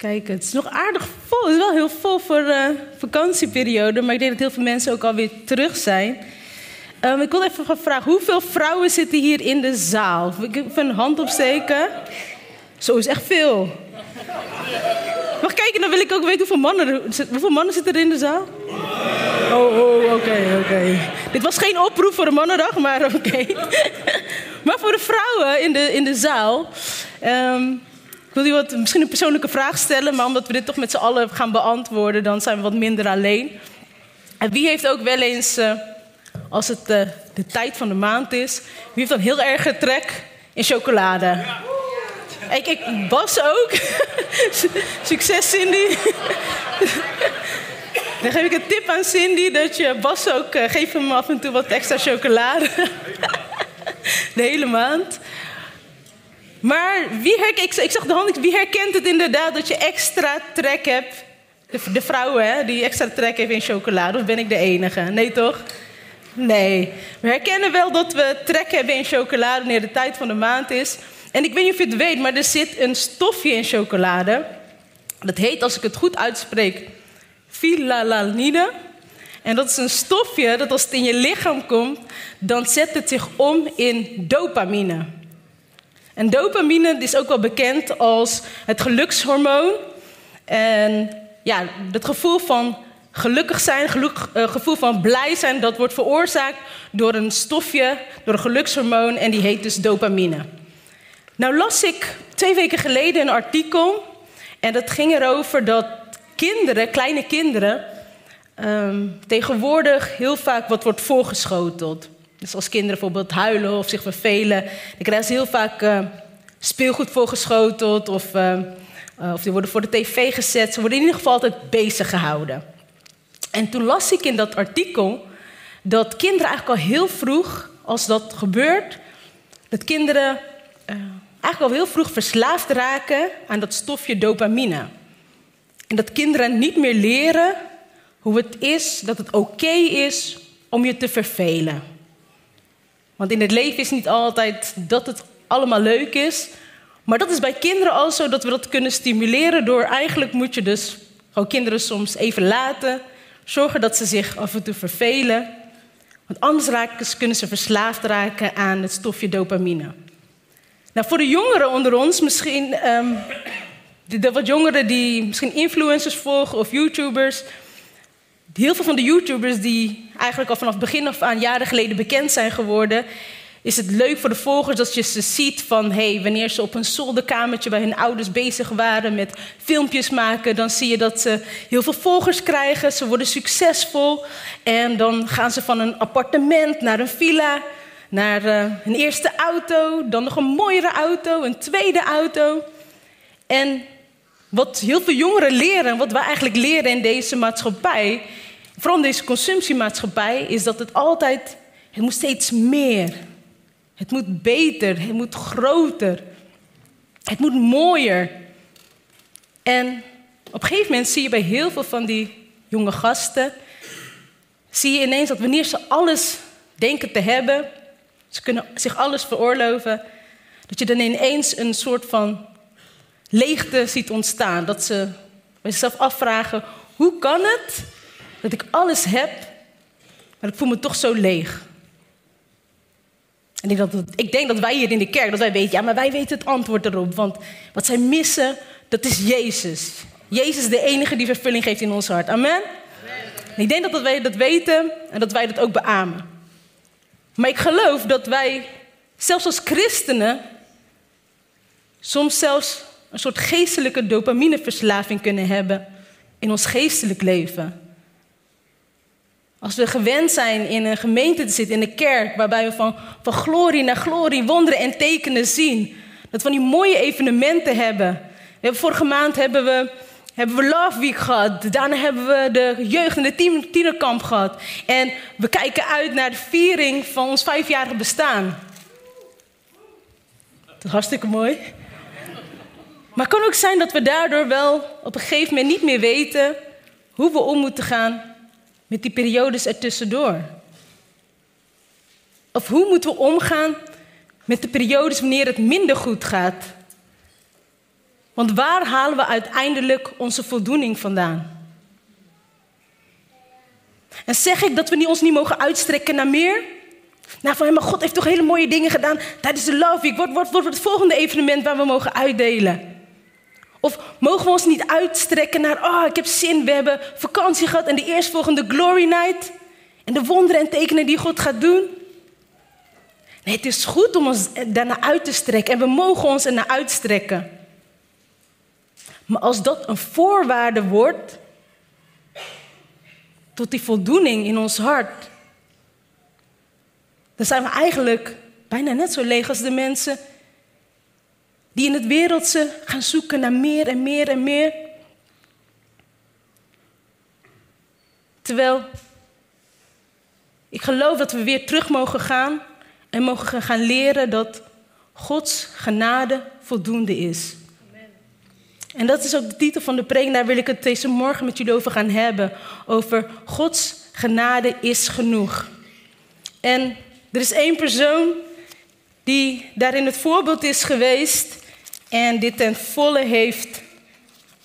Kijk, het is nog aardig vol. Het is wel heel vol voor de vakantieperiode, maar ik denk dat heel veel mensen ook alweer terug zijn. Um, ik wil even gaan vragen, hoeveel vrouwen zitten hier in de zaal? Ik even een hand opsteken. Zo is echt veel. Mag kijken, dan wil ik ook weten hoeveel mannen, hoeveel mannen zitten er in de zaal? Oh, oh oké, oké. Dit was geen oproep voor de mannendag, maar oké. maar voor de vrouwen in de, in de zaal. Um, ik wil je wat, misschien een persoonlijke vraag stellen, maar omdat we dit toch met z'n allen gaan beantwoorden, dan zijn we wat minder alleen. En wie heeft ook wel eens, uh, als het uh, de tijd van de maand is, wie heeft dan heel erg trek in chocolade? Ik, ik Bas ook. Succes, Cindy. Dan geef ik een tip aan Cindy dat je Bas ook uh, geef hem af en toe wat extra chocolade. De hele maand. Maar wie ik, ik zag de hand, wie herkent het inderdaad dat je extra trek hebt? De, de vrouwen hè, die extra trek hebben in chocolade, of ben ik de enige? Nee toch? Nee. We herkennen wel dat we trek hebben in chocolade wanneer de tijd van de maand is. En ik weet niet of je het weet, maar er zit een stofje in chocolade. Dat heet, als ik het goed uitspreek, filalanine. En dat is een stofje dat als het in je lichaam komt, dan zet het zich om in dopamine. En dopamine is ook wel bekend als het gelukshormoon. En ja, het gevoel van gelukkig zijn, geluk, uh, gevoel van blij zijn, dat wordt veroorzaakt door een stofje, door een gelukshormoon en die heet dus dopamine. Nou las ik twee weken geleden een artikel en dat ging erover dat kinderen, kleine kinderen, um, tegenwoordig heel vaak wat wordt voorgeschoteld. Dus als kinderen bijvoorbeeld huilen of zich vervelen, dan krijgen ze heel vaak uh, speelgoed voorgeschoteld of, uh, uh, of die worden voor de tv gezet. Ze worden in ieder geval altijd bezig gehouden. En toen las ik in dat artikel dat kinderen eigenlijk al heel vroeg, als dat gebeurt, dat kinderen eigenlijk al heel vroeg verslaafd raken aan dat stofje dopamine. En dat kinderen niet meer leren hoe het is, dat het oké is om je te vervelen. Want in het leven is niet altijd dat het allemaal leuk is. Maar dat is bij kinderen al zo dat we dat kunnen stimuleren door eigenlijk moet je dus gewoon kinderen soms even laten. Zorgen dat ze zich af en toe vervelen. Want anders raken, kunnen ze verslaafd raken aan het stofje dopamine. Nou, voor de jongeren onder ons, misschien um, de, de, wat jongeren die misschien influencers volgen of YouTubers. Heel veel van de YouTubers die eigenlijk al vanaf begin af aan jaren geleden bekend zijn geworden, is het leuk voor de volgers dat je ze ziet van hey, wanneer ze op een zolderkamertje bij hun ouders bezig waren met filmpjes maken, dan zie je dat ze heel veel volgers krijgen, ze worden succesvol en dan gaan ze van een appartement naar een villa, naar uh, een eerste auto, dan nog een mooiere auto, een tweede auto. En wat heel veel jongeren leren, wat wij eigenlijk leren in deze maatschappij, vooral in deze consumptiemaatschappij, is dat het altijd, het moet steeds meer. Het moet beter, het moet groter. Het moet mooier. En op een gegeven moment zie je bij heel veel van die jonge gasten, zie je ineens dat wanneer ze alles denken te hebben, ze kunnen zich alles veroorloven, dat je dan ineens een soort van leegte ziet ontstaan. Dat ze bij zichzelf afvragen, hoe kan het dat ik alles heb, maar ik voel me toch zo leeg? En ik, denk dat, ik denk dat wij hier in de kerk, dat wij weten, ja, maar wij weten het antwoord erop. Want wat zij missen, dat is Jezus. Jezus is de enige die vervulling geeft in ons hart. Amen? Amen. En ik denk dat wij dat weten en dat wij dat ook beamen. Maar ik geloof dat wij, zelfs als christenen, soms zelfs een soort geestelijke dopamineverslaving kunnen hebben in ons geestelijk leven. Als we gewend zijn in een gemeente te zitten, in een kerk, waarbij we van, van glorie naar glorie wonderen en tekenen zien. Dat we van die mooie evenementen hebben. We hebben vorige maand hebben we hebben we Love Week gehad. Daarna hebben we de jeugd- en de tienerkamp gehad. En we kijken uit naar de viering van ons vijfjarige bestaan. Dat is hartstikke mooi. Maar het kan ook zijn dat we daardoor wel op een gegeven moment niet meer weten hoe we om moeten gaan met die periodes ertussendoor. Of hoe moeten we omgaan met de periodes wanneer het minder goed gaat? Want waar halen we uiteindelijk onze voldoening vandaan? En zeg ik dat we ons niet mogen uitstrekken naar meer? Nou, van, maar God heeft toch hele mooie dingen gedaan tijdens de Love Week. Wat wordt, het volgende evenement waar we mogen uitdelen? Of mogen we ons niet uitstrekken naar, oh, ik heb zin, we hebben vakantie gehad en de eerstvolgende Glory Night. En de wonderen en tekenen die God gaat doen. Nee, het is goed om ons daarna uit te strekken en we mogen ons ernaar uitstrekken. Maar als dat een voorwaarde wordt tot die voldoening in ons hart, dan zijn we eigenlijk bijna net zo leeg als de mensen die in het wereldse gaan zoeken naar meer en meer en meer. Terwijl ik geloof dat we weer terug mogen gaan en mogen gaan leren dat Gods genade voldoende is. En dat is ook de titel van de preek. Daar wil ik het deze morgen met jullie over gaan hebben. Over Gods genade is genoeg. En er is één persoon die daarin het voorbeeld is geweest. En dit ten volle heeft,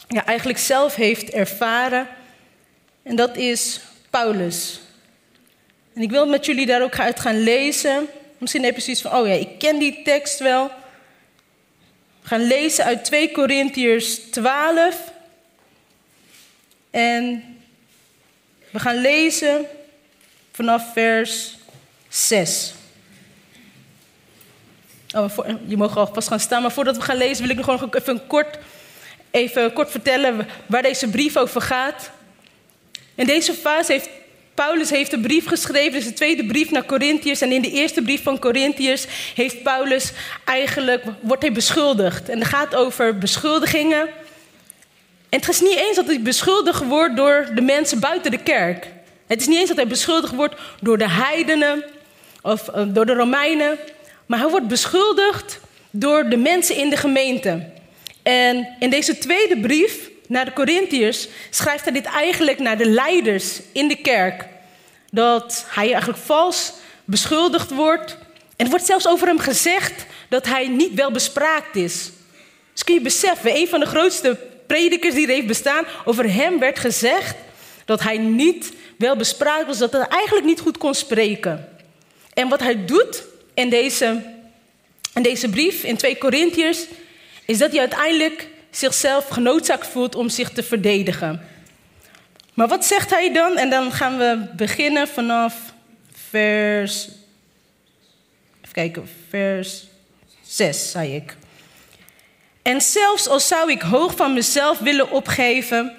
ja, eigenlijk zelf heeft ervaren. En dat is Paulus. En ik wil met jullie daar ook uit gaan lezen. Misschien heb je zoiets van, oh ja, ik ken die tekst wel. We gaan lezen uit 2 Korintiërs 12. En we gaan lezen vanaf vers 6. Oh, je mag al pas gaan staan, maar voordat we gaan lezen wil ik nog even kort, even kort vertellen waar deze brief over gaat. In deze fase heeft Paulus heeft een brief geschreven, dus de tweede brief naar Corinthiërs. En in de eerste brief van Corinthiërs heeft Paulus eigenlijk, wordt hij beschuldigd. En het gaat over beschuldigingen. En het is niet eens dat hij beschuldigd wordt door de mensen buiten de kerk. Het is niet eens dat hij beschuldigd wordt door de heidenen of uh, door de Romeinen. Maar hij wordt beschuldigd door de mensen in de gemeente. En in deze tweede brief naar de Corinthiërs schrijft hij dit eigenlijk naar de leiders in de kerk. Dat hij eigenlijk vals beschuldigd wordt. En er wordt zelfs over hem gezegd dat hij niet wel bespraakt is. Dus kun je beseffen, een van de grootste predikers die er heeft bestaan, over hem werd gezegd dat hij niet wel bespraakt was, dat hij eigenlijk niet goed kon spreken. En wat hij doet in deze, in deze brief, in 2 Corinthiërs, is dat hij uiteindelijk zichzelf genoodzaakt voelt om zich te verdedigen. Maar wat zegt hij dan? En dan gaan we beginnen vanaf vers. Even kijken, vers 6, zei ik. En zelfs al zou ik hoog van mezelf willen opgeven,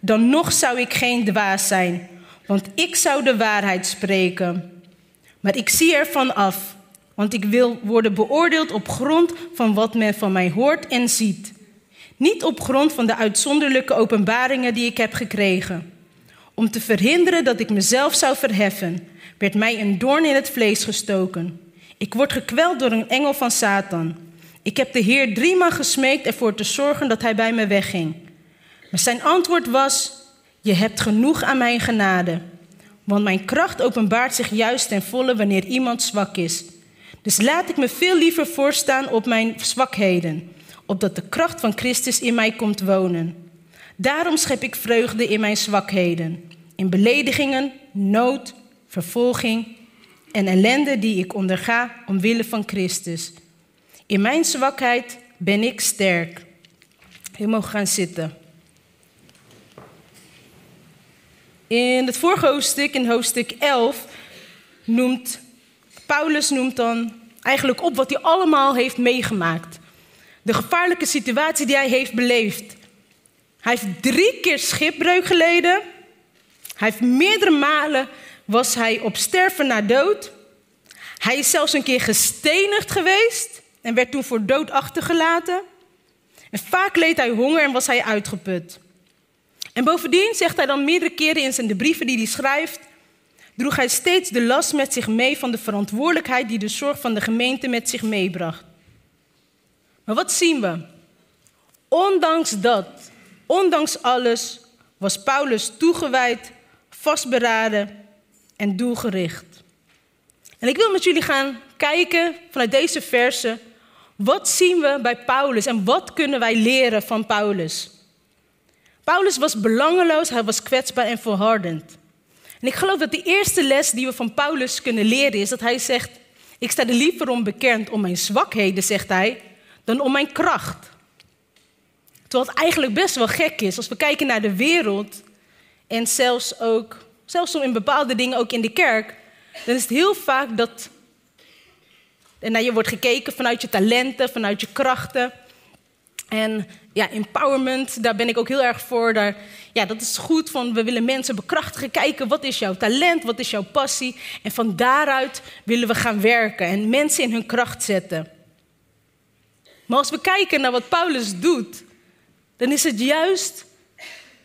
dan nog zou ik geen dwaas zijn, want ik zou de waarheid spreken. Maar ik zie ervan af, want ik wil worden beoordeeld op grond van wat men van mij hoort en ziet. Niet op grond van de uitzonderlijke openbaringen die ik heb gekregen. Om te verhinderen dat ik mezelf zou verheffen, werd mij een doorn in het vlees gestoken. Ik word gekweld door een engel van Satan. Ik heb de Heer driemaal gesmeekt ervoor te zorgen dat hij bij me wegging. Maar zijn antwoord was: Je hebt genoeg aan mijn genade. Want mijn kracht openbaart zich juist ten volle wanneer iemand zwak is. Dus laat ik me veel liever voorstaan op mijn zwakheden opdat de kracht van Christus in mij komt wonen. Daarom schep ik vreugde in mijn zwakheden, in beledigingen, nood, vervolging en ellende die ik onderga omwille van Christus. In mijn zwakheid ben ik sterk. Je mag gaan zitten. In het vorige hoofdstuk, in hoofdstuk 11, noemt Paulus noemt dan eigenlijk op wat hij allemaal heeft meegemaakt. De gevaarlijke situatie die hij heeft beleefd. Hij heeft drie keer schipbreuk geleden. Hij heeft meerdere malen was hij op sterven na dood. Hij is zelfs een keer gestenigd geweest en werd toen voor dood achtergelaten. En vaak leed hij honger en was hij uitgeput. En bovendien zegt hij dan meerdere keren in zijn de brieven die hij schrijft, droeg hij steeds de last met zich mee van de verantwoordelijkheid die de zorg van de gemeente met zich meebracht. Maar wat zien we? Ondanks dat, ondanks alles, was Paulus toegewijd, vastberaden en doelgericht. En ik wil met jullie gaan kijken vanuit deze versen, wat zien we bij Paulus en wat kunnen wij leren van Paulus? Paulus was belangeloos, hij was kwetsbaar en volhardend. En ik geloof dat de eerste les die we van Paulus kunnen leren is dat hij zegt: Ik sta er liever om bekend om mijn zwakheden, zegt hij, dan om mijn kracht. Terwijl het eigenlijk best wel gek is als we kijken naar de wereld en zelfs ook, zelfs in bepaalde dingen ook in de kerk, dan is het heel vaak dat en naar je wordt gekeken vanuit je talenten, vanuit je krachten. En ja, empowerment, daar ben ik ook heel erg voor. Daar, ja, dat is goed, van we willen mensen bekrachtigen. Kijken, wat is jouw talent, wat is jouw passie? En van daaruit willen we gaan werken en mensen in hun kracht zetten. Maar als we kijken naar wat Paulus doet, dan is het juist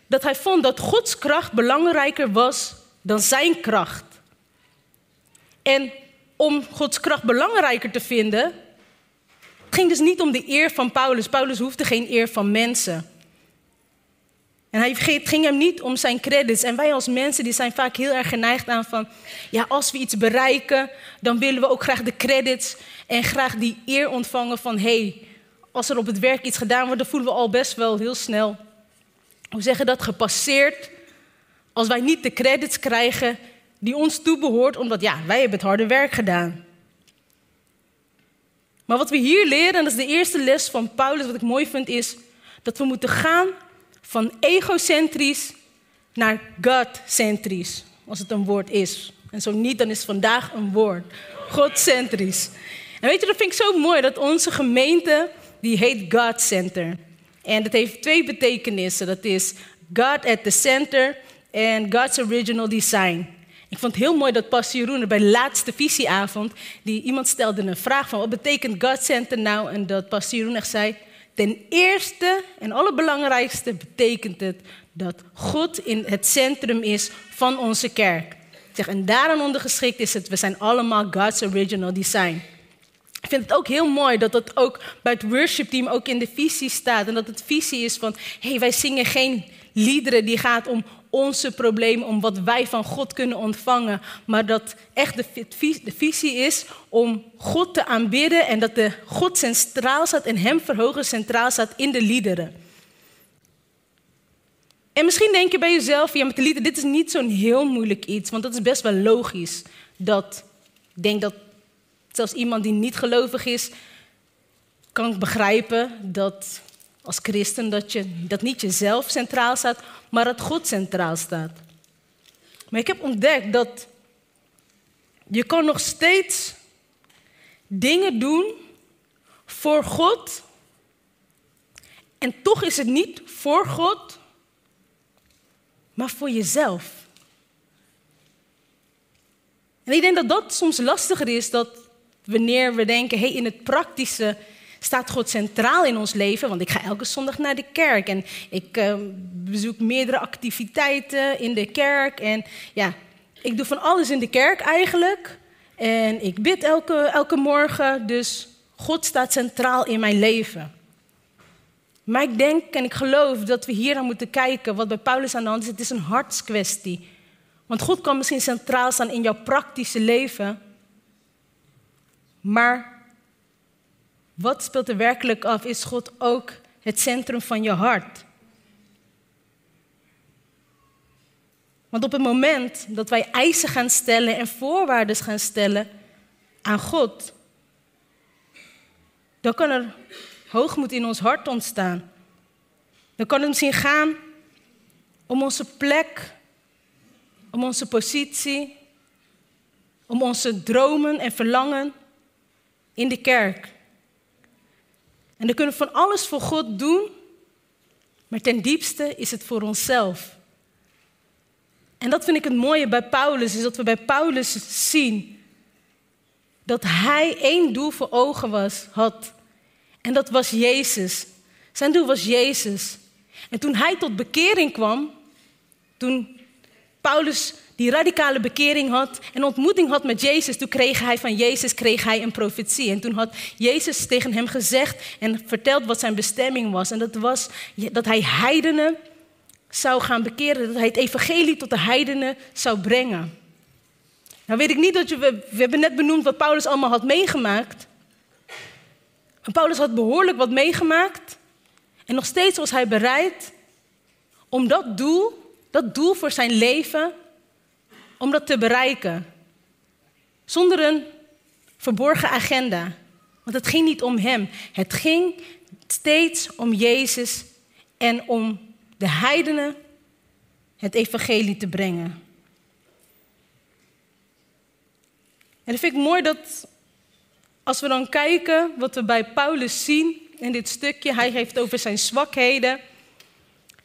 dat hij vond dat Gods kracht belangrijker was dan zijn kracht. En om Gods kracht belangrijker te vinden, ging dus niet om de eer van Paulus. Paulus hoefde geen eer van mensen. En hij, het ging hem niet om zijn credits. En wij als mensen die zijn vaak heel erg geneigd aan van... ja, als we iets bereiken, dan willen we ook graag de credits... en graag die eer ontvangen van... hey, als er op het werk iets gedaan wordt... dan voelen we al best wel heel snel... hoe zeggen dat, gepasseerd... als wij niet de credits krijgen die ons toebehoort... omdat ja, wij hebben het harde werk gedaan. Maar wat we hier leren, en dat is de eerste les van Paulus, wat ik mooi vind, is dat we moeten gaan van egocentrisch naar Godcentrisch, als het een woord is. En zo niet, dan is vandaag een woord. Godcentrisch. En weet je, dat vind ik zo mooi, dat onze gemeente, die heet God Center. En dat heeft twee betekenissen. Dat is God at the center en God's original design. Ik vond het heel mooi dat Pastor Jeroen bij de laatste visieavond, die iemand stelde een vraag van wat betekent God Center nou? En dat Pastor Jeroen zei, ten eerste en allerbelangrijkste betekent het dat God in het centrum is van onze kerk. Zeg, en daaraan ondergeschikt is het, we zijn allemaal God's original design. Ik vind het ook heel mooi dat dat ook bij het worship team ook in de visie staat. En dat het visie is van, hé, hey, wij zingen geen liederen die gaat om onze problemen, om wat wij van God kunnen ontvangen. Maar dat echt de, visie is om God te aanbidden en dat de God centraal staat en Hem verhogen centraal staat in de liederen. En misschien denk je bij jezelf, ja, met de liederen, dit is niet zo'n heel moeilijk iets, want dat is best wel logisch. Dat, ik denk dat zelfs iemand die niet gelovig is, kan begrijpen dat als christen dat, je, dat niet jezelf centraal staat, maar dat God centraal staat. Maar ik heb ontdekt dat je kan nog steeds dingen doen voor God. En toch is het niet voor God, maar voor jezelf. En ik denk dat dat soms lastiger is, dat wanneer we denken, hey, in het praktische staat God centraal in ons leven. Want ik ga elke zondag naar de kerk en ik uh, bezoek meerdere activiteiten in de kerk. En ja, ik doe van alles in de kerk eigenlijk. En ik bid elke, elke morgen, dus God staat centraal in mijn leven. Maar ik denk en ik geloof dat we hier naar moeten kijken wat bij Paulus aan de hand is. Het is een hartskwestie. Want God kan misschien centraal staan in jouw praktische leven. Maar wat speelt er werkelijk af? Is God ook het centrum van je hart? Want op het moment dat wij eisen gaan stellen en voorwaarden gaan stellen aan God, dan kan er hoogmoed in ons hart ontstaan. Dan kan het misschien gaan om onze plek, om onze positie, om onze dromen en verlangen in de kerk. En dan kunnen van alles voor God doen, maar ten diepste is het voor onszelf. En dat vind ik het mooie bij Paulus, is dat we bij Paulus zien dat hij één doel voor ogen was, had. En dat was Jezus. Zijn doel was Jezus. En toen hij tot bekering kwam, Toen Paulus die radicale bekering had en ontmoeting had met Jezus, toen kreeg hij van Jezus kreeg hij een profetie. En toen had Jezus tegen hem gezegd en verteld wat zijn bestemming was. En dat was dat hij heidenen zou gaan bekeren, dat hij het evangelie tot de heidenen zou brengen. Nou weet ik niet dat je, we, we hebben net benoemd wat Paulus allemaal had meegemaakt. En Paulus had behoorlijk wat meegemaakt. En nog steeds was hij bereid om dat doel, dat doel voor zijn leven, om dat te bereiken. Zonder een verborgen agenda. Want het ging niet om hem. Het ging steeds om Jezus en om de heidenen het evangelie te brengen. En dat vind ik mooi dat als we dan kijken wat we bij Paulus zien in dit stukje, hij heeft over zijn zwakheden,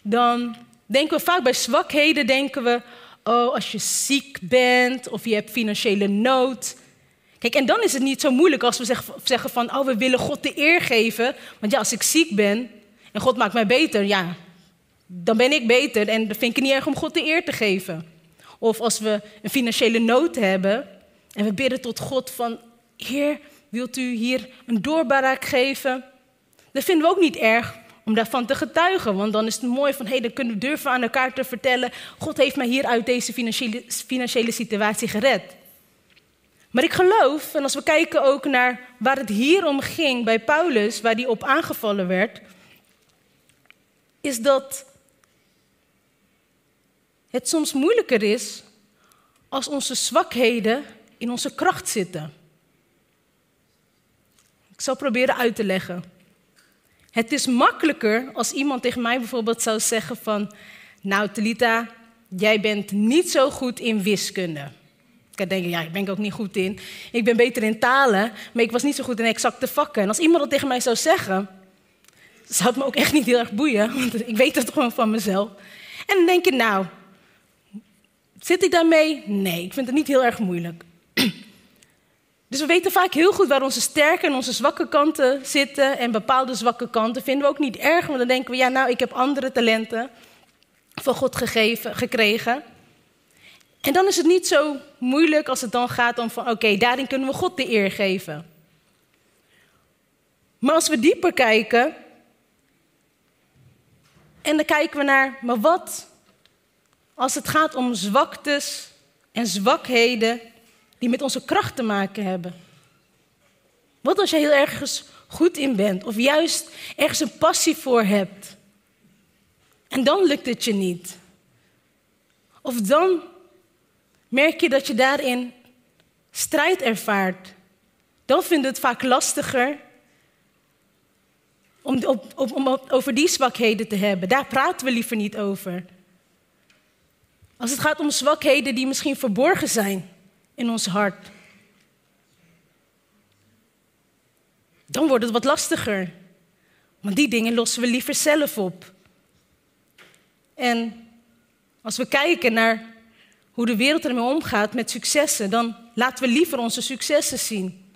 dan denken we vaak bij zwakheden, denken we, oh, als je ziek bent of je hebt financiële nood. Kijk, en dan is het niet zo moeilijk als we zeggen van, oh, we willen God de eer geven. Want ja, als ik ziek ben en God maakt mij beter, ja, dan ben ik beter. En dan vind ik het niet erg om God de eer te geven. Of als we een financiële nood hebben en we bidden tot God van, Heer, wilt u hier een doorbraak geven? Dat vinden we ook niet erg om daarvan te getuigen. Want dan is het mooi van, hé, hey, dan kunnen we durven aan elkaar te vertellen... God heeft mij hier uit deze financiële, financiële situatie gered. Maar ik geloof, en als we kijken ook naar waar het hier om ging bij Paulus... waar hij op aangevallen werd... is dat het soms moeilijker is als onze zwakheden in onze kracht zitten. Ik zal proberen uit te leggen. Het is makkelijker als iemand tegen mij bijvoorbeeld zou zeggen van... Nou, Talita, jij bent niet zo goed in wiskunde. Ik kan denken, ja, ik ben ik ook niet goed in. Ik ben beter in talen, maar ik was niet zo goed in exacte vakken. En als iemand dat tegen mij zou zeggen, zou het me ook echt niet heel erg boeien. Want ik weet het gewoon van mezelf. En dan denk je, nou, zit ik daarmee? Nee, ik vind het niet heel erg moeilijk. Dus we weten vaak heel goed waar onze sterke en onze zwakke kanten zitten. En bepaalde zwakke kanten vinden we ook niet erg, want dan denken we, ja, nou, ik heb andere talenten van God gegeven, gekregen. En dan is het niet zo moeilijk als het dan gaat om van, oké, daarin kunnen we God de eer geven. Maar als we dieper kijken, en dan kijken we naar, maar wat als het gaat om zwaktes en zwakheden die met onze kracht te maken hebben. Wat als je heel ergens goed in bent of juist ergens een passie voor hebt en dan lukt het je niet? Of dan merk je dat je daarin strijd ervaart. Dan vind je het vaak lastiger om, op, om over die zwakheden te hebben. Daar praten we liever niet over. Als het gaat om zwakheden die misschien verborgen zijn in ons hart. Dan wordt het wat lastiger. Want die dingen lossen we liever zelf op. En als we kijken naar hoe de wereld ermee omgaat met successen, dan laten we liever onze successen zien.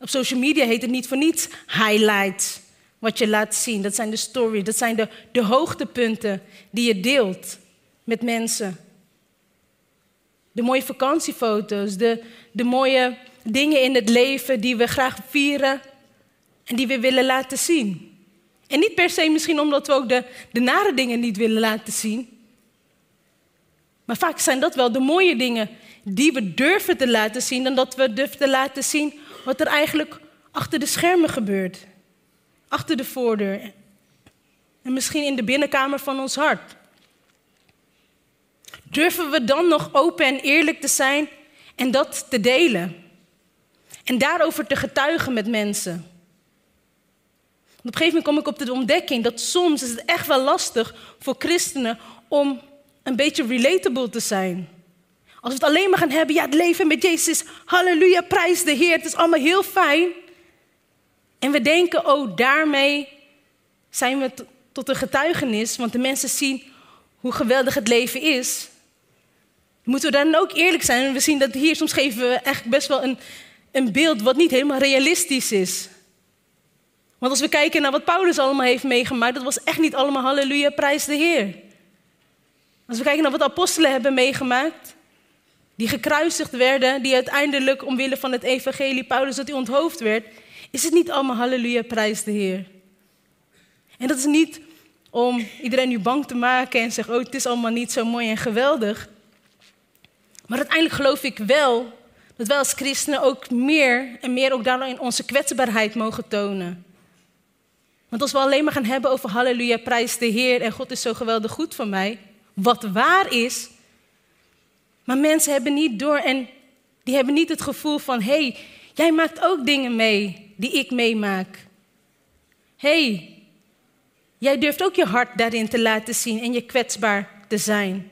Op social media heet het niet voor niets highlights, wat je laat zien. Dat zijn de stories, dat zijn de, de hoogtepunten die je deelt met mensen. De mooie vakantiefoto's, de, de mooie dingen in het leven die we graag vieren en die we willen laten zien. En niet per se misschien omdat we ook de, de nare dingen niet willen laten zien. Maar vaak zijn dat wel de mooie dingen die we durven te laten zien, dan dat we durven te laten zien wat er eigenlijk achter de schermen gebeurt. Achter de voordeur. En misschien in de binnenkamer van ons hart. Durven we dan nog open en eerlijk te zijn en dat te delen? En daarover te getuigen met mensen? Op een gegeven moment kom ik op de ontdekking dat soms is het echt wel lastig voor christenen om een beetje relatable te zijn. Als we het alleen maar gaan hebben, ja, het leven met Jezus, halleluja, prijs de Heer, het is allemaal heel fijn. En we denken, oh, daarmee zijn we tot een getuigenis, want de mensen zien hoe geweldig het leven is moeten we dan ook eerlijk zijn. We zien dat hier soms geven we echt best wel een, een beeld wat niet helemaal realistisch is. Want als we kijken naar wat Paulus allemaal heeft meegemaakt, dat was echt niet allemaal halleluja, prijs de Heer. Als we kijken naar wat apostelen hebben meegemaakt, die gekruisigd werden, die uiteindelijk omwille van het evangelie, Paulus, dat hij onthoofd werd, is het niet allemaal halleluja, prijs de Heer. En dat is niet om iedereen nu bang te maken en zeggen, oh het is allemaal niet zo mooi en geweldig. Maar uiteindelijk geloof ik wel dat wij als christenen ook meer en meer ook daarin onze kwetsbaarheid mogen tonen. Want als we alleen maar gaan hebben over halleluja, prijs de Heer en God is zo geweldig goed voor mij, wat waar is, maar mensen hebben niet door en die hebben niet het gevoel van, hé, hey, jij maakt ook dingen mee die ik meemaak. Hé, hey, jij durft ook je hart daarin te laten zien en je kwetsbaar te zijn.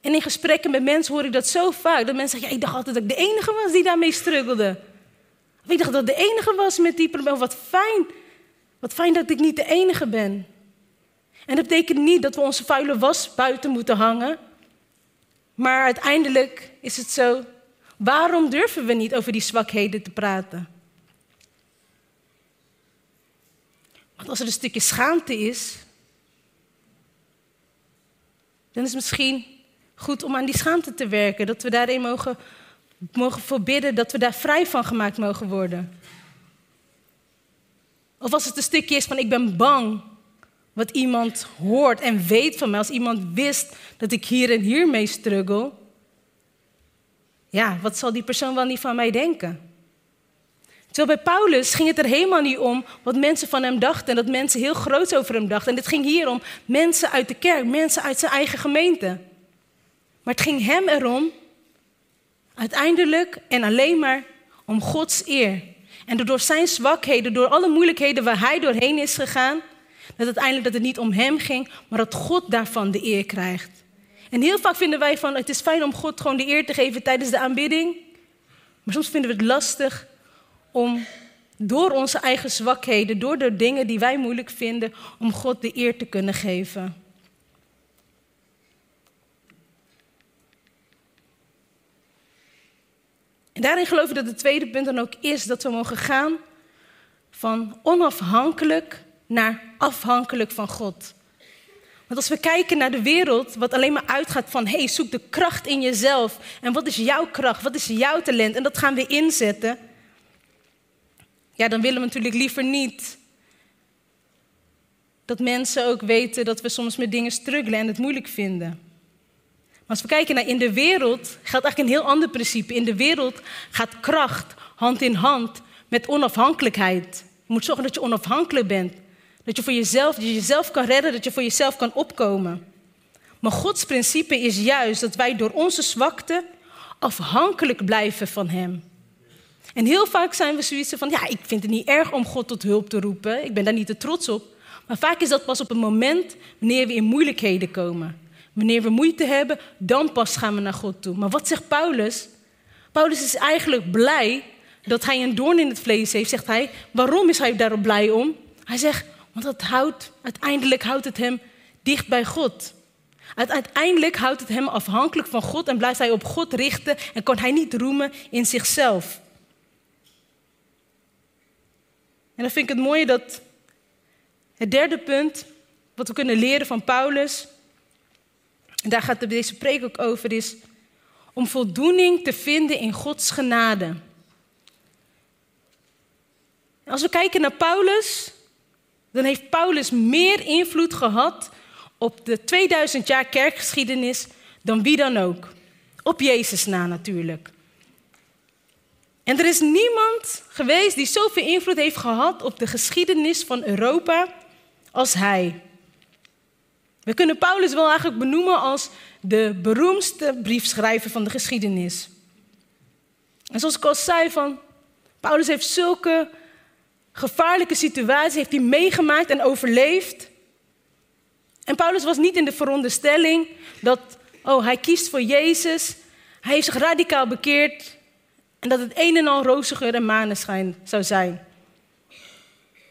En in gesprekken met mensen hoor ik dat zo vaak. Dat mensen zeggen, ja, ik dacht altijd dat ik de enige was die daarmee struggelde. Ik dacht dat ik de enige was met die probleem. Wat fijn. Wat fijn dat ik niet de enige ben. En dat betekent niet dat we onze vuile was buiten moeten hangen. Maar uiteindelijk is het zo, waarom durven we niet over die zwakheden te praten? Want als er een stukje schaamte is, dan is misschien goed om aan die schaamte te werken. Dat we daarin mogen, mogen voorbidden, dat we daar vrij van gemaakt mogen worden. Of als het een stukje is van ik ben bang wat iemand hoort en weet van mij. Als iemand wist dat ik hier en hier mee struggle. Ja, wat zal die persoon wel niet van mij denken? Terwijl bij Paulus ging het er helemaal niet om wat mensen van hem dachten. En dat mensen heel groot over hem dachten. En het ging hier om mensen uit de kerk, mensen uit zijn eigen gemeente. Maar het ging hem erom, uiteindelijk en alleen maar om Gods eer. En door zijn zwakheden, door alle moeilijkheden waar hij doorheen is gegaan, dat uiteindelijk dat het niet om hem ging, maar dat God daarvan de eer krijgt. En heel vaak vinden wij van het is fijn om God gewoon de eer te geven tijdens de aanbidding. Maar soms vinden we het lastig om door onze eigen zwakheden, door de dingen die wij moeilijk vinden, om God de eer te kunnen geven. En daarin geloof ik dat het tweede punt dan ook is dat we mogen gaan van onafhankelijk naar afhankelijk van God. Want als we kijken naar de wereld, wat alleen maar uitgaat van, hey, zoek de kracht in jezelf. En wat is jouw kracht? Wat is jouw talent? En dat gaan we inzetten. Ja, dan willen we natuurlijk liever niet dat mensen ook weten dat we soms met dingen struggelen en het moeilijk vinden. Als we kijken naar in de wereld, geldt eigenlijk een heel ander principe. In de wereld gaat kracht hand in hand met onafhankelijkheid. Je moet zorgen dat je onafhankelijk bent. Dat je voor jezelf, dat je jezelf kan redden, dat je voor jezelf kan opkomen. Maar Gods principe is juist dat wij door onze zwakte afhankelijk blijven van Hem. En heel vaak zijn we zoiets van, ja, ik vind het niet erg om God tot hulp te roepen. Ik ben daar niet te trots op. Maar vaak is dat pas op een moment wanneer we in moeilijkheden komen. Wanneer we moeite hebben, dan pas gaan we naar God toe. Maar wat zegt Paulus? Paulus is eigenlijk blij dat hij een doorn in het vlees heeft, zegt hij. Waarom is hij daarop blij om? Hij zegt, want dat houdt, uiteindelijk houdt het hem dicht bij God. Uiteindelijk houdt het hem afhankelijk van God en blijft hij op God richten en kan hij niet roemen in zichzelf. En dan vind ik het mooie dat het derde punt, wat we kunnen leren van Paulus, en daar gaat deze preek ook over, is om voldoening te vinden in Gods genade. Als we kijken naar Paulus, dan heeft Paulus meer invloed gehad op de 2000 jaar kerkgeschiedenis dan wie dan ook. Op Jezus na natuurlijk. En er is niemand geweest die zoveel invloed heeft gehad op de geschiedenis van Europa als hij. We kunnen Paulus wel eigenlijk benoemen als de beroemdste briefschrijver van de geschiedenis. En zoals ik al zei, van, Paulus heeft zulke gevaarlijke situaties heeft hij meegemaakt en overleefd. En Paulus was niet in de veronderstelling dat, oh, hij kiest voor Jezus, hij heeft zich radicaal bekeerd en dat het een en al roze geur en maneschijn zou zijn.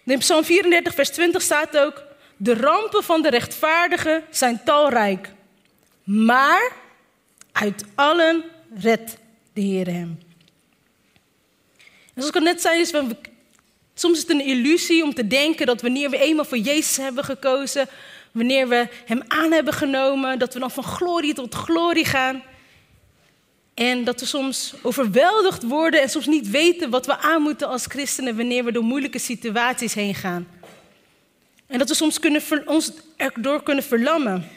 In Psalm 34, vers 20 staat ook, de rampen van de rechtvaardigen zijn talrijk, maar uit allen redt de Heer hem. En zoals ik al net zei, is soms is het een illusie om te denken dat wanneer we eenmaal voor Jezus hebben gekozen, wanneer we Hem aan hebben genomen, dat we dan van glorie tot glorie gaan. En dat we soms overweldigd worden en soms niet weten wat we aan moeten als christenen wanneer we door moeilijke situaties heen gaan. En dat we soms kunnen ons erdoor kunnen verlammen.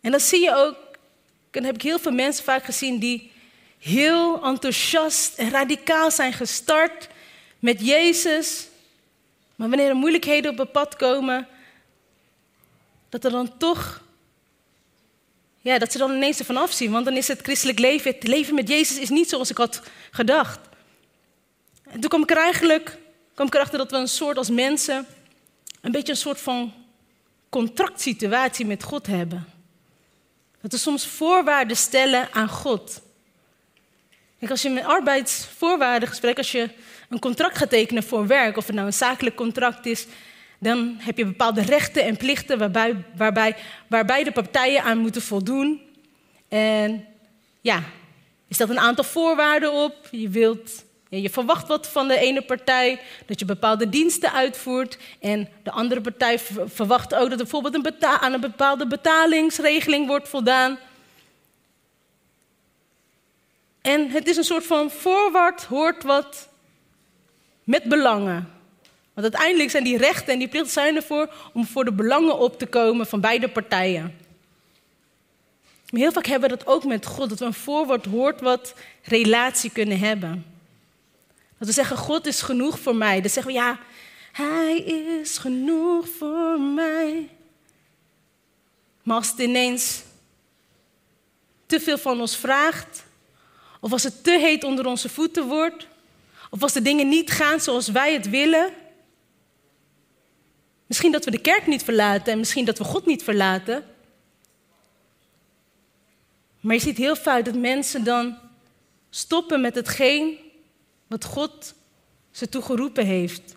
En dan zie je ook, en heb ik heel veel mensen vaak gezien die heel enthousiast en radicaal zijn gestart met Jezus. Maar wanneer er moeilijkheden op het pad komen, dat er dan toch, ja, dat ze dan ineens ervan afzien. Want dan is het christelijk leven, het leven met Jezus is niet zoals ik had gedacht. En toen kwam ik er eigenlijk, kwam ik erachter dat we een soort als mensen, een beetje een soort van contractsituatie met God hebben. Dat we soms voorwaarden stellen aan God. Kijk, als je met arbeidsvoorwaarden gesprek, als je een contract gaat tekenen voor werk, of het nou een zakelijk contract is, dan heb je bepaalde rechten en plichten waarbij, waarbij, waarbij de partijen aan moeten voldoen. En ja, je stelt een aantal voorwaarden op. Je, wilt, je verwacht wat van de ene partij, dat je bepaalde diensten uitvoert. En de andere partij verwacht ook dat er bijvoorbeeld een aan een bepaalde betalingsregeling wordt voldaan. En het is een soort van voorwaarts hoort wat met belangen. Want uiteindelijk zijn die rechten en die plichten zijn ervoor om voor de belangen op te komen van beide partijen. Maar heel vaak hebben we dat ook met God, dat we een voorwoord hoort wat relatie kunnen hebben. Dat we zeggen, God is genoeg voor mij. Dan zeggen we, ja, Hij is genoeg voor mij. Maar als het ineens te veel van ons vraagt, of als het te heet onder onze voeten wordt, of als de dingen niet gaan zoals wij het willen. Misschien dat we de kerk niet verlaten en misschien dat we God niet verlaten. Maar je ziet heel vaak dat mensen dan stoppen met hetgeen wat God ze toegeroepen heeft.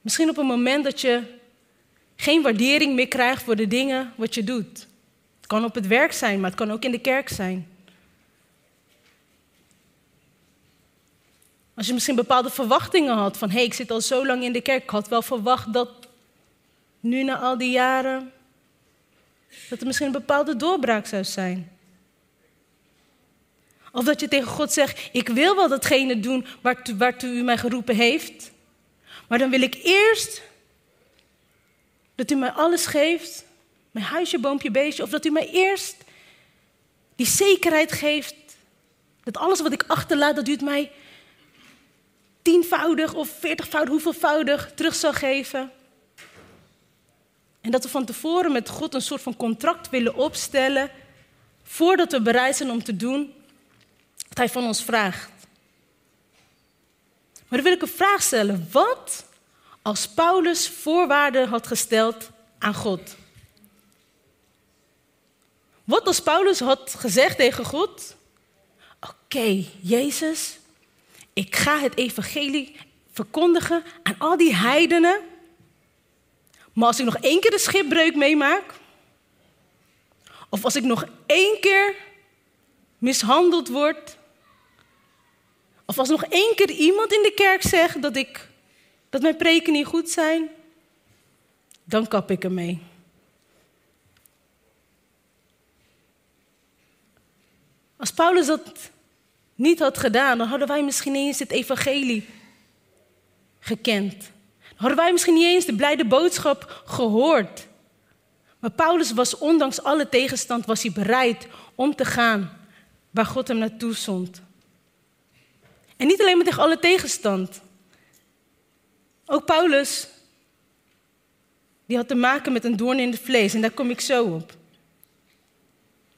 Misschien op een moment dat je geen waardering meer krijgt voor de dingen wat je doet. Het kan op het werk zijn, maar het kan ook in de kerk zijn. Als je misschien bepaalde verwachtingen had van hé, hey, ik zit al zo lang in de kerk, ik had wel verwacht dat nu na al die jaren, dat er misschien een bepaalde doorbraak zou zijn. Of dat je tegen God zegt, ik wil wel datgene doen waartoe, u mij geroepen heeft, maar dan wil ik eerst dat u mij alles geeft, mijn huisje, boompje, beestje, of dat u mij eerst die zekerheid geeft dat alles wat ik achterlaat, dat u het mij tienvoudig of veertigvoudig, hoeveelvoudig terug zal geven. En dat we van tevoren met God een soort van contract willen opstellen, voordat we bereid zijn om te doen wat Hij van ons vraagt. Maar dan wil ik een vraag stellen. Wat als Paulus voorwaarden had gesteld aan God? Wat als Paulus had gezegd tegen God: Oké, Jezus, ik ga het evangelie verkondigen aan al die heidenen. Maar als ik nog één keer een schipbreuk meemaak, of als ik nog één keer mishandeld word, of als nog één keer iemand in de kerk zegt dat, ik, dat mijn preken niet goed zijn, dan kap ik ermee. Als Paulus dat niet had gedaan, dan hadden wij misschien niet eens het evangelie gekend. Dan hadden wij misschien niet eens de blijde boodschap gehoord. Maar Paulus was ondanks alle tegenstand was hij bereid om te gaan waar God hem naartoe zond. En niet alleen met tegen alle tegenstand. Ook Paulus, die had te maken met een doorn in het vlees en daar kom ik zo op.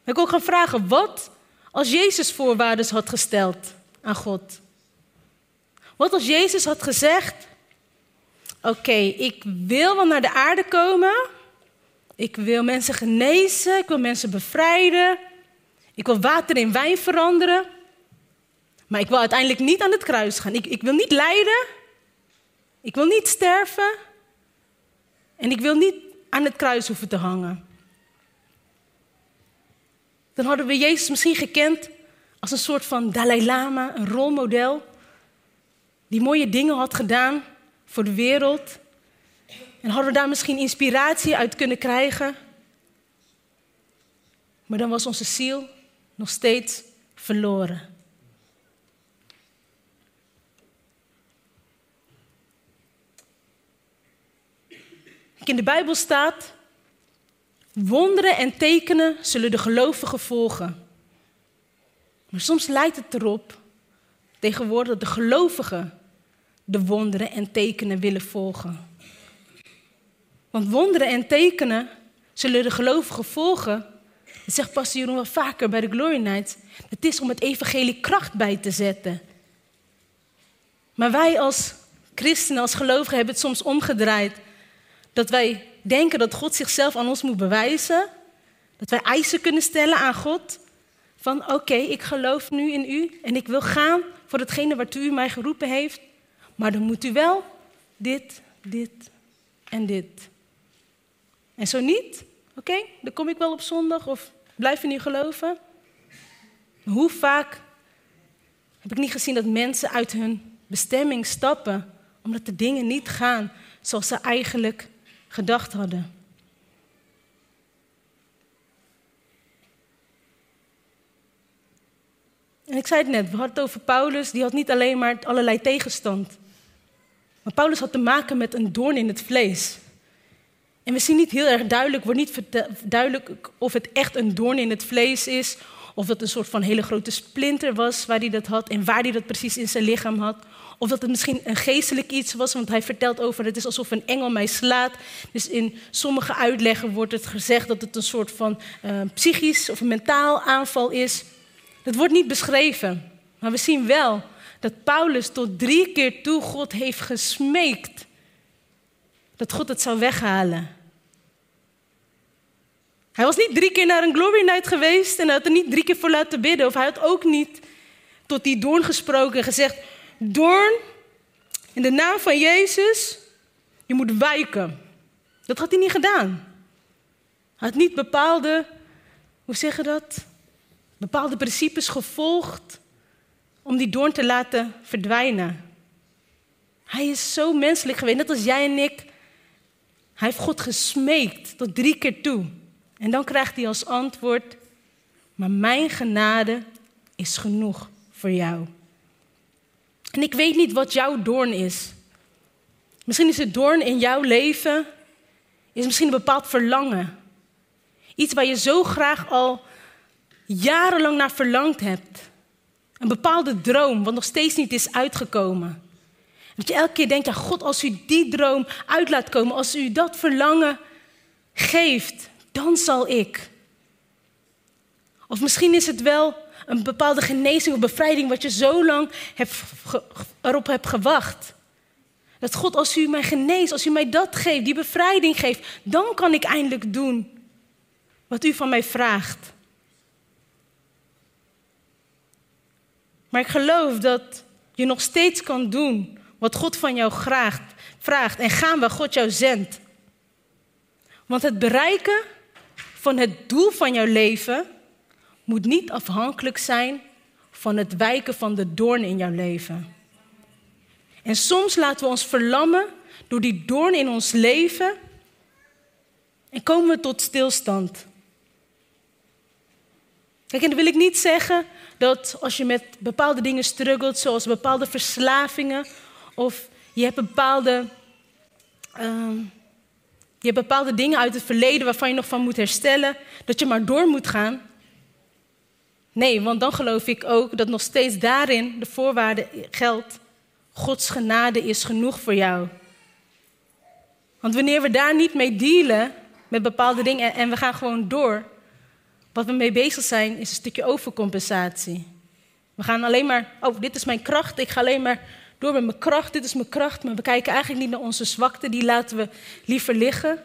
Ik wil ook gaan vragen, wat als Jezus voorwaarden had gesteld aan God? Wat als Jezus had gezegd: Oké, ik wil wel naar de aarde komen. Ik wil mensen genezen. Ik wil mensen bevrijden. Ik wil water in wijn veranderen. Maar ik wil uiteindelijk niet aan het kruis gaan. Ik, ik wil niet lijden. Ik wil niet sterven. En ik wil niet aan het kruis hoeven te hangen dan hadden we Jezus misschien gekend als een soort van Dalai Lama, een rolmodel. Die die mooie dingen had gedaan voor de wereld. En hadden we daar misschien inspiratie uit kunnen krijgen. Maar dan was onze ziel nog steeds verloren. In de Bijbel staat: wonderen en tekenen zullen de gelovigen volgen. Maar soms lijkt het erop tegenwoordig dat de gelovigen de wonderen en tekenen willen volgen. Want wonderen en tekenen zullen de gelovigen volgen. Dat zegt pastor Jeroen wel vaker bij de Glory Night. Het is om het evangelie kracht bij te zetten. Maar wij als christenen, als gelovigen, hebben het soms omgedraaid. Dat wij denken dat God zichzelf aan ons moet bewijzen. Dat wij eisen kunnen stellen aan God. Van oké, ik geloof nu in u en ik wil gaan voor hetgene waartoe u mij geroepen heeft. Maar dan moet u wel dit, dit en dit. En zo niet, oké, dan kom ik wel op zondag of blijf in u geloven. Hoe vaak heb ik niet gezien dat mensen uit hun bestemming stappen omdat de dingen niet gaan zoals ze eigenlijk gedacht hadden. En ik zei het net, we hadden het over Paulus, die had niet alleen maar allerlei tegenstand. Maar Paulus had te maken met een doorn in het vlees. En we zien niet heel erg duidelijk, wordt niet duidelijk of het echt een doorn in het vlees is, of dat een soort van hele grote splinter was waar hij dat had en waar hij dat precies in zijn lichaam had. Of dat het misschien een geestelijk iets was, want hij vertelt over het is alsof een engel mij slaat. Dus in sommige uitleggen wordt het gezegd dat het een soort van uh, psychisch of mentaal aanval is. Dat wordt niet beschreven. Maar we zien wel dat Paulus tot drie keer toe God heeft gesmeekt dat God het zou weghalen. Hij was niet drie keer naar een glory night geweest en hij had er niet drie keer voor laten bidden. Of hij had ook niet tot die doorn gesproken en gezegd: Doorn, in de naam van Jezus, je moet wijken. Dat had hij niet gedaan. Hij had niet bepaalde, hoe zeg je dat? Bepaalde principes gevolgd om die doorn te laten verdwijnen. Hij is zo menselijk geweest, net als jij en ik. Hij heeft God gesmeekt tot drie keer toe. En dan krijgt hij als antwoord: Maar mijn genade is genoeg voor jou. En ik weet niet wat jouw doorn is. Misschien is het doorn in jouw leven, is misschien een bepaald verlangen. Iets waar je zo graag al jarenlang naar verlangd hebt. Een bepaalde droom, wat nog steeds niet is uitgekomen. Dat je elke keer denkt, ja God, als u die droom uit laat komen, als u dat verlangen geeft, dan zal ik. Of misschien is het wel een bepaalde genezing of bevrijding wat je zo lang erop hebt gewacht. Dat God, als u mij geneest, als u mij dat geeft, die bevrijding geeft, dan kan ik eindelijk doen wat u van mij vraagt. Maar ik geloof dat je nog steeds kan doen wat God van jou vraagt, vraagt en gaan waar God jou zendt. Want het bereiken van het doel van jouw leven moet niet afhankelijk zijn van het wijken van de doorn in jouw leven. En soms laten we ons verlammen door die doorn in ons leven en komen we tot stilstand. Kijk, en dan wil ik niet zeggen dat als je met bepaalde dingen struggelt, zoals bepaalde verslavingen, of je hebt bepaalde, uh, je hebt bepaalde dingen uit het verleden waarvan je nog van moet herstellen, dat je maar door moet gaan. Nee, want dan geloof ik ook dat nog steeds daarin de voorwaarde geldt. Gods genade is genoeg voor jou. Want wanneer we daar niet mee dealen met bepaalde dingen en we gaan gewoon door, wat we mee bezig zijn is een stukje overcompensatie. We gaan alleen maar, oh, dit is mijn kracht, ik ga alleen maar door met mijn kracht, dit is mijn kracht, maar we kijken eigenlijk niet naar onze zwakte, die laten we liever liggen.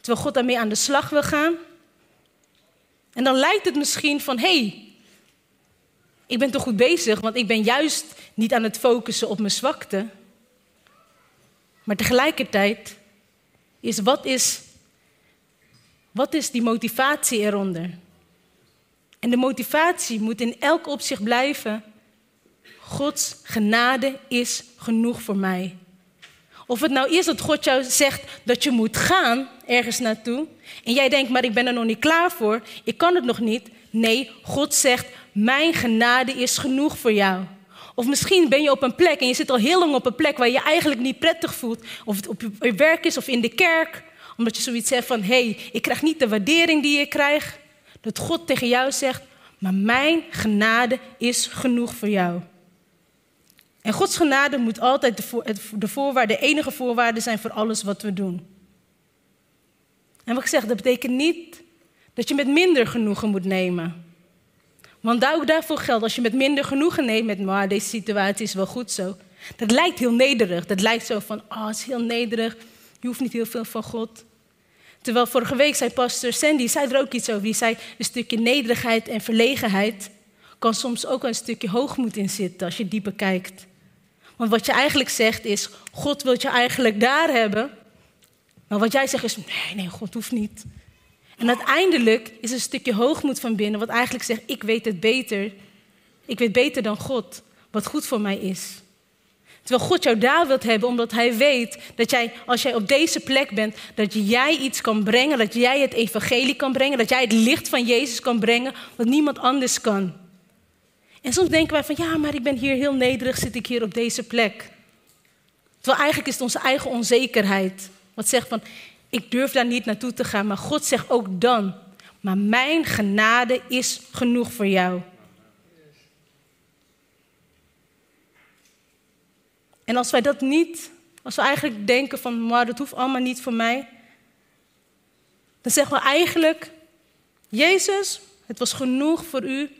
Terwijl God daarmee aan de slag wil gaan. En dan lijkt het misschien van, hé, hey, ik ben toch goed bezig, want ik ben juist niet aan het focussen op mijn zwakte. Maar tegelijkertijd is wat is, wat is die motivatie eronder? En de motivatie moet in elk opzicht blijven Gods genade is genoeg voor mij. Of het nou is dat God jou zegt dat je moet gaan ergens naartoe. En jij denkt, maar ik ben er nog niet klaar voor. Ik kan het nog niet. Nee, God zegt, mijn genade is genoeg voor jou. Of misschien ben je op een plek en je zit al heel lang op een plek waar je je eigenlijk niet prettig voelt. Of het op je werk is of in de kerk. Omdat je zoiets zegt van, hé, hey, ik krijg niet de waardering die ik krijg. Dat God tegen jou zegt, maar mijn genade is genoeg voor jou. En Gods genade moet altijd de, de, voorwaarde, de enige voorwaarde zijn voor alles wat we doen. En wat ik zeg, dat betekent niet dat je met minder genoegen moet nemen. Want ook daarvoor geldt, als je met minder genoegen neemt met, maar deze situatie is wel goed zo. Dat lijkt heel nederig. Dat lijkt zo van, oh, het is heel nederig. Je hoeft niet heel veel van God. Terwijl vorige week zei pastor Sandy, zei er ook iets over. Die zei, een stukje nederigheid en verlegenheid kan soms ook een stukje hoogmoed in zitten als je dieper kijkt. Want wat je eigenlijk zegt is, God wil je eigenlijk daar hebben. Maar wat jij zegt is, nee, nee, God hoeft niet. En uiteindelijk is een stukje hoogmoed van binnen, wat eigenlijk zegt, ik weet het beter. Ik weet beter dan God wat goed voor mij is. Terwijl God jou daar wilt hebben, omdat Hij weet dat jij, als jij op deze plek bent, dat jij iets kan brengen, dat jij het evangelie kan brengen, dat jij het licht van Jezus kan brengen, wat niemand anders kan. En soms denken wij van, ja, maar ik ben hier heel nederig, zit ik hier op deze plek. Terwijl eigenlijk is het onze eigen onzekerheid. Wat zegt van, ik durf daar niet naartoe te gaan. Maar God zegt ook dan, maar mijn genade is genoeg voor jou. En als wij dat niet, als we eigenlijk denken van, maar dat hoeft allemaal niet voor mij. Dan zeggen we eigenlijk, Jezus, het was genoeg voor u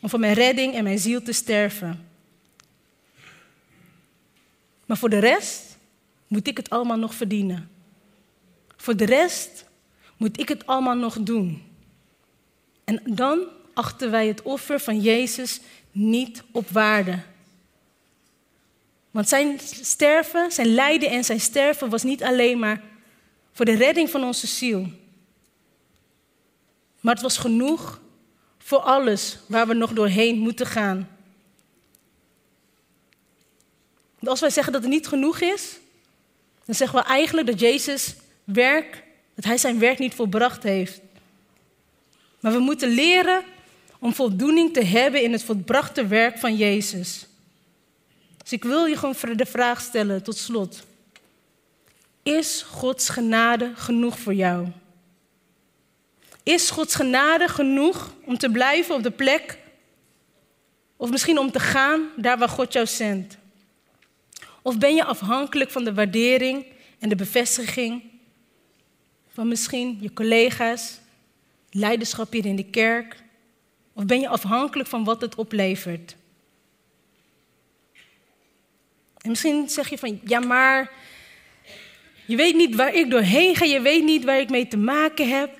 om voor mijn redding en mijn ziel te sterven. Maar voor de rest moet ik het allemaal nog verdienen. Voor de rest moet ik het allemaal nog doen. En dan achten wij het offer van Jezus niet op waarde. Want zijn sterven, zijn lijden en zijn sterven was niet alleen maar voor de redding van onze ziel. Maar het was genoeg voor alles waar we nog doorheen moeten gaan. Als wij zeggen dat het niet genoeg is, dan zeggen we eigenlijk dat Jezus werk, dat hij zijn werk niet volbracht heeft. Maar we moeten leren om voldoening te hebben in het volbrachte werk van Jezus. Dus ik wil je gewoon de vraag stellen tot slot. Is Gods genade genoeg voor jou? Is Gods genade genoeg om te blijven op de plek? Of misschien om te gaan daar waar God jou zendt? Of ben je afhankelijk van de waardering en de bevestiging van misschien je collega's, leiderschap hier in de kerk? Of ben je afhankelijk van wat het oplevert? En misschien zeg je van, ja maar, je weet niet waar ik doorheen ga, je weet niet waar ik mee te maken heb.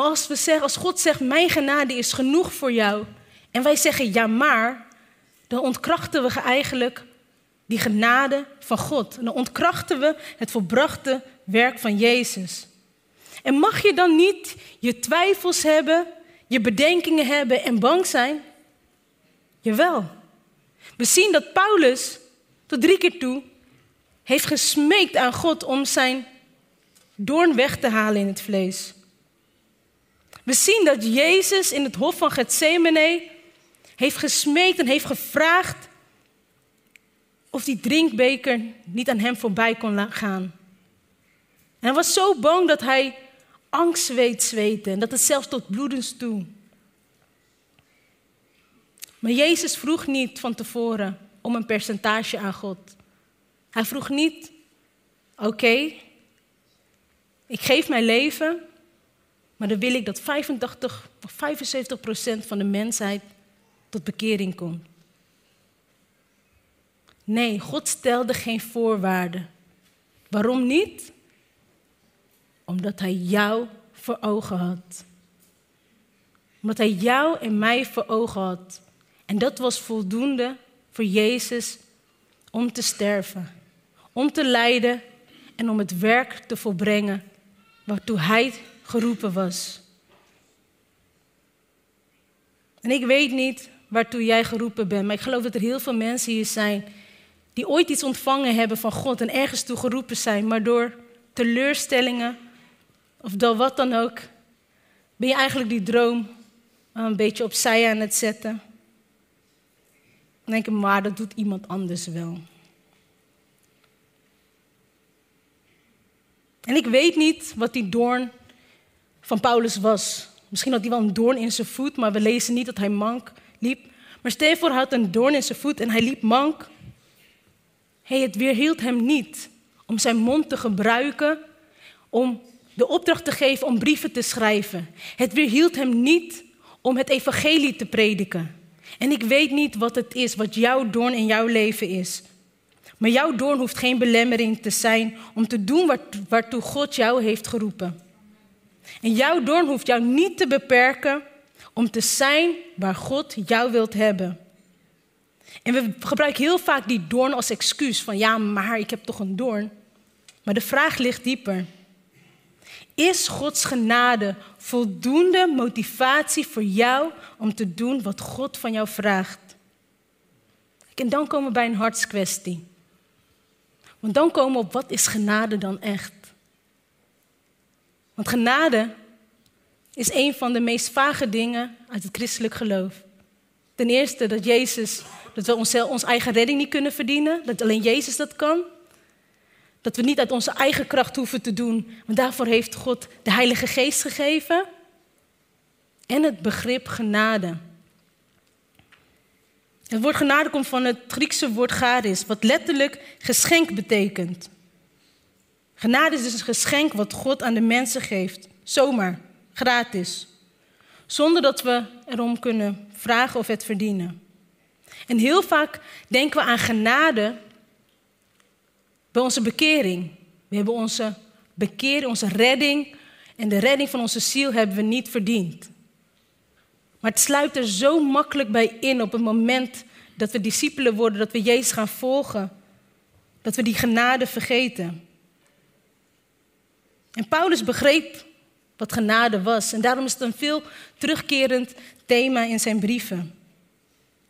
Maar als, we zeggen, als God zegt, mijn genade is genoeg voor jou, en wij zeggen ja maar, dan ontkrachten we eigenlijk die genade van God. Dan ontkrachten we het volbrachte werk van Jezus. En mag je dan niet je twijfels hebben, je bedenkingen hebben en bang zijn? Jawel. We zien dat Paulus tot drie keer toe heeft gesmeekt aan God om zijn doorn weg te halen in het vlees. We zien dat Jezus in het hof van Gethsemane heeft gesmeekt en heeft gevraagd of die drinkbeker niet aan hem voorbij kon gaan. En hij was zo bang dat hij angstzweet zweette en dat het zelfs tot bloedens toe. Maar Jezus vroeg niet van tevoren om een percentage aan God. Hij vroeg niet, oké, ik geef mijn leven, maar dan wil ik dat 85 of 75 procent van de mensheid tot bekering komt. Nee, God stelde geen voorwaarden. Waarom niet? Omdat Hij jou voor ogen had. Omdat Hij jou en mij voor ogen had. En dat was voldoende voor Jezus om te sterven, om te lijden en om het werk te volbrengen waartoe Hij geroepen was. En ik weet niet waartoe jij geroepen bent. Maar ik geloof dat er heel veel mensen hier zijn die ooit iets ontvangen hebben van God en ergens toe geroepen zijn, maar door teleurstellingen of door wat dan ook, ben je eigenlijk die droom een beetje opzij aan het zetten. Dan denk ik, maar dat doet iemand anders wel. En ik weet niet wat die doorn van Paulus was. Misschien had hij wel een doorn in zijn voet, maar we lezen niet dat hij mank liep. Maar Stefan had een doorn in zijn voet en hij liep mank. Hey, het weerhield hem niet om zijn mond te gebruiken om de opdracht te geven om brieven te schrijven. Het weerhield hem niet om het evangelie te prediken. En ik weet niet wat het is, wat jouw doorn in jouw leven is. Maar jouw doorn hoeft geen belemmering te zijn om te doen waartoe God jou heeft geroepen. En jouw doorn hoeft jou niet te beperken om te zijn waar God jou wilt hebben. En we gebruiken heel vaak die doorn als excuus van ja, maar ik heb toch een doorn. Maar de vraag ligt dieper. Is Gods genade voldoende motivatie voor jou om te doen wat God van jou vraagt? En dan komen we bij een hartskwestie. Want dan komen we op wat is genade dan echt? Want genade is een van de meest vage dingen uit het christelijk geloof. Ten eerste dat Jezus, dat we onszelf, onze eigen redding niet kunnen verdienen, dat alleen Jezus dat kan. Dat we niet uit onze eigen kracht hoeven te doen, want daarvoor heeft God de Heilige Geest gegeven. En het begrip genade. Het woord genade komt van het Griekse woord charis, wat letterlijk geschenk betekent. Genade is dus een geschenk wat God aan de mensen geeft, zomaar, gratis, zonder dat we erom kunnen vragen of het verdienen. En heel vaak denken we aan genade bij onze bekering. We hebben onze bekering, onze redding en de redding van onze ziel hebben we niet verdiend. Maar het sluit er zo makkelijk bij in op het moment dat we discipelen worden, dat we Jezus gaan volgen, dat we die genade vergeten. En Paulus begreep wat genade was en daarom is het een veel terugkerend thema in zijn brieven.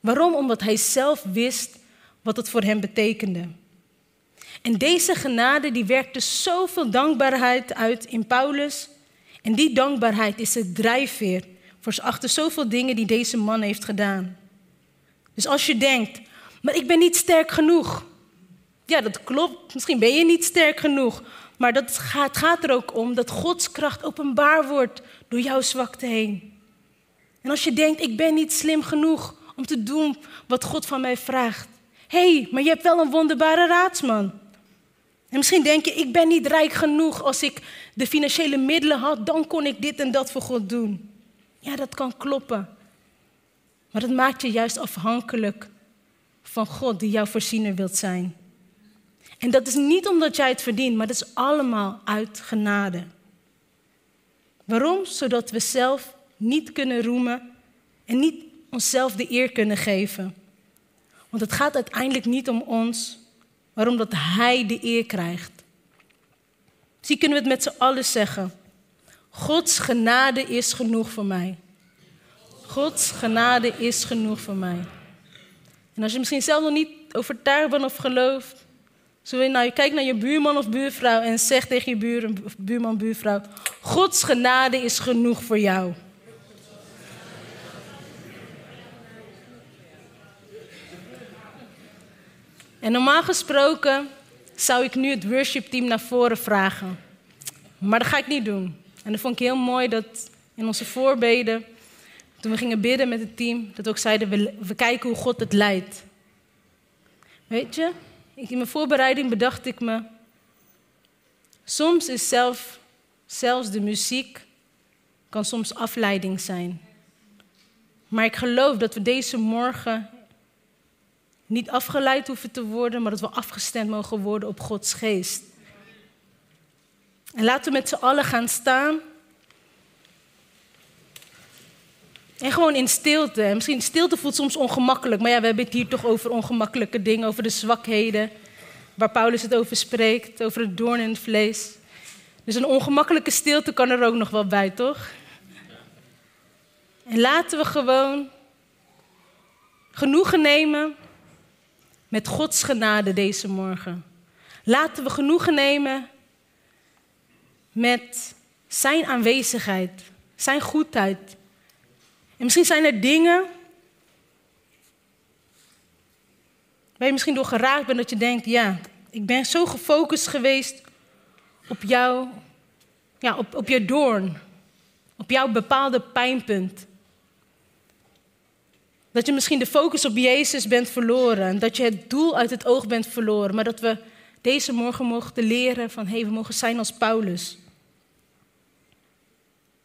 Waarom? Omdat hij zelf wist wat het voor hem betekende. En deze genade die werkte zoveel dankbaarheid uit in Paulus. En die dankbaarheid is het drijfveer voor achter zoveel dingen die deze man heeft gedaan. Dus als je denkt, maar ik ben niet sterk genoeg. Ja, dat klopt. Misschien ben je niet sterk genoeg. Maar dat gaat, het gaat er ook om dat Gods kracht openbaar wordt door jouw zwakte heen. En als je denkt, ik ben niet slim genoeg om te doen wat God van mij vraagt. Hé, hey, maar je hebt wel een wonderbare raadsman. En misschien denk je, ik ben niet rijk genoeg. Als ik de financiële middelen had, dan kon ik dit en dat voor God doen. Ja, dat kan kloppen. Maar dat maakt je juist afhankelijk van God die jouw voorziener wilt zijn. En dat is niet omdat jij het verdient, maar dat is allemaal uit genade. Waarom? Zodat we zelf niet kunnen roemen en niet onszelf de eer kunnen geven. Want het gaat uiteindelijk niet om ons, maar omdat Hij de eer krijgt. Zie, kunnen we het met z'n allen zeggen. Gods genade is genoeg voor mij. Gods genade is genoeg voor mij. En als je misschien zelf nog niet overtuigd bent of gelooft, zo je nou, kijk naar je buurman of buurvrouw en zeg tegen je buur, buurman, buurvrouw: Gods genade is genoeg voor jou. En normaal gesproken zou ik nu het worshipteam naar voren vragen. Maar dat ga ik niet doen. En dat vond ik heel mooi dat in onze voorbeden, toen we gingen bidden met het team, dat ook zeiden, we, we kijken hoe God het leidt. Weet je, in mijn voorbereiding bedacht ik me, soms is zelf, zelfs de muziek, kan soms afleiding zijn. Maar ik geloof dat we deze morgen niet afgeleid hoeven te worden, maar dat we afgestemd mogen worden op Gods geest. En laten we met z'n allen gaan staan. En gewoon in stilte. misschien stilte voelt soms ongemakkelijk, maar ja, we hebben het hier toch over ongemakkelijke dingen, over de zwakheden, waar Paulus het over spreekt, over het doorn in het vlees. Dus een ongemakkelijke stilte kan er ook nog wel bij, toch? En laten we gewoon genoegen nemen met Gods genade deze morgen. Laten we genoegen nemen met Zijn aanwezigheid, Zijn goedheid. En misschien zijn er dingen waar je misschien door geraakt bent dat je denkt, ja, ik ben zo gefocust geweest op jou, ja, op, op je doorn, op jouw bepaalde pijnpunt. Dat je misschien de focus op Jezus bent verloren. En dat je het doel uit het oog bent verloren. Maar dat we deze morgen mochten leren van hé, hey, we mogen zijn als Paulus.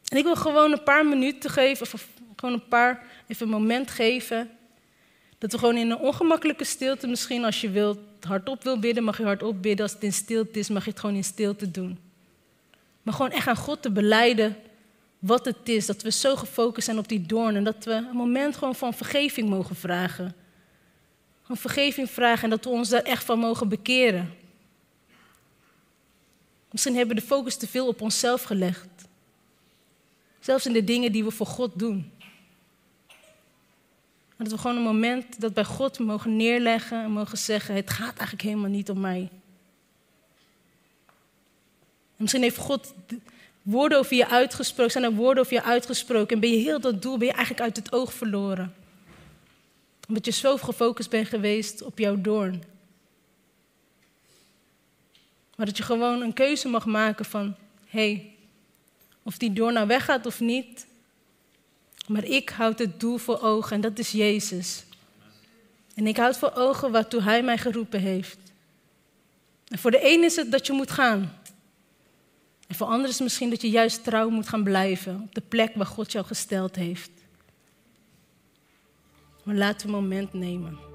En ik wil gewoon een paar minuten geven, of gewoon een paar, even een moment geven. Dat we gewoon in een ongemakkelijke stilte, misschien als je wilt, hardop wil bidden, mag je hardop bidden. Als het in stilte is, mag je het gewoon in stilte doen. Maar gewoon echt aan God te beleiden wat het is. Dat we zo gefocust zijn op die doorn. En dat we een moment gewoon van vergeving mogen vragen. Gewoon vergeving vragen en dat we ons daar echt van mogen bekeren. Misschien hebben we de focus te veel op onszelf gelegd. Zelfs in de dingen die we voor God doen. Dat we gewoon een moment dat bij God mogen neerleggen en mogen zeggen: Het gaat eigenlijk helemaal niet om mij. En misschien heeft God woorden over je uitgesproken, zijn er woorden over je uitgesproken en ben je heel dat doel, ben je eigenlijk uit het oog verloren. Omdat je zo gefocust bent geweest op jouw doorn. Maar dat je gewoon een keuze mag maken van, hé, hey, of die doorn nou weggaat of niet, maar ik houd het doel voor ogen en dat is Jezus. En ik houd voor ogen waartoe Hij mij geroepen heeft. En voor de een is het dat je moet gaan. En voor anderen is het misschien dat je juist trouw moet gaan blijven op de plek waar God jou gesteld heeft. Maar we een moment nemen.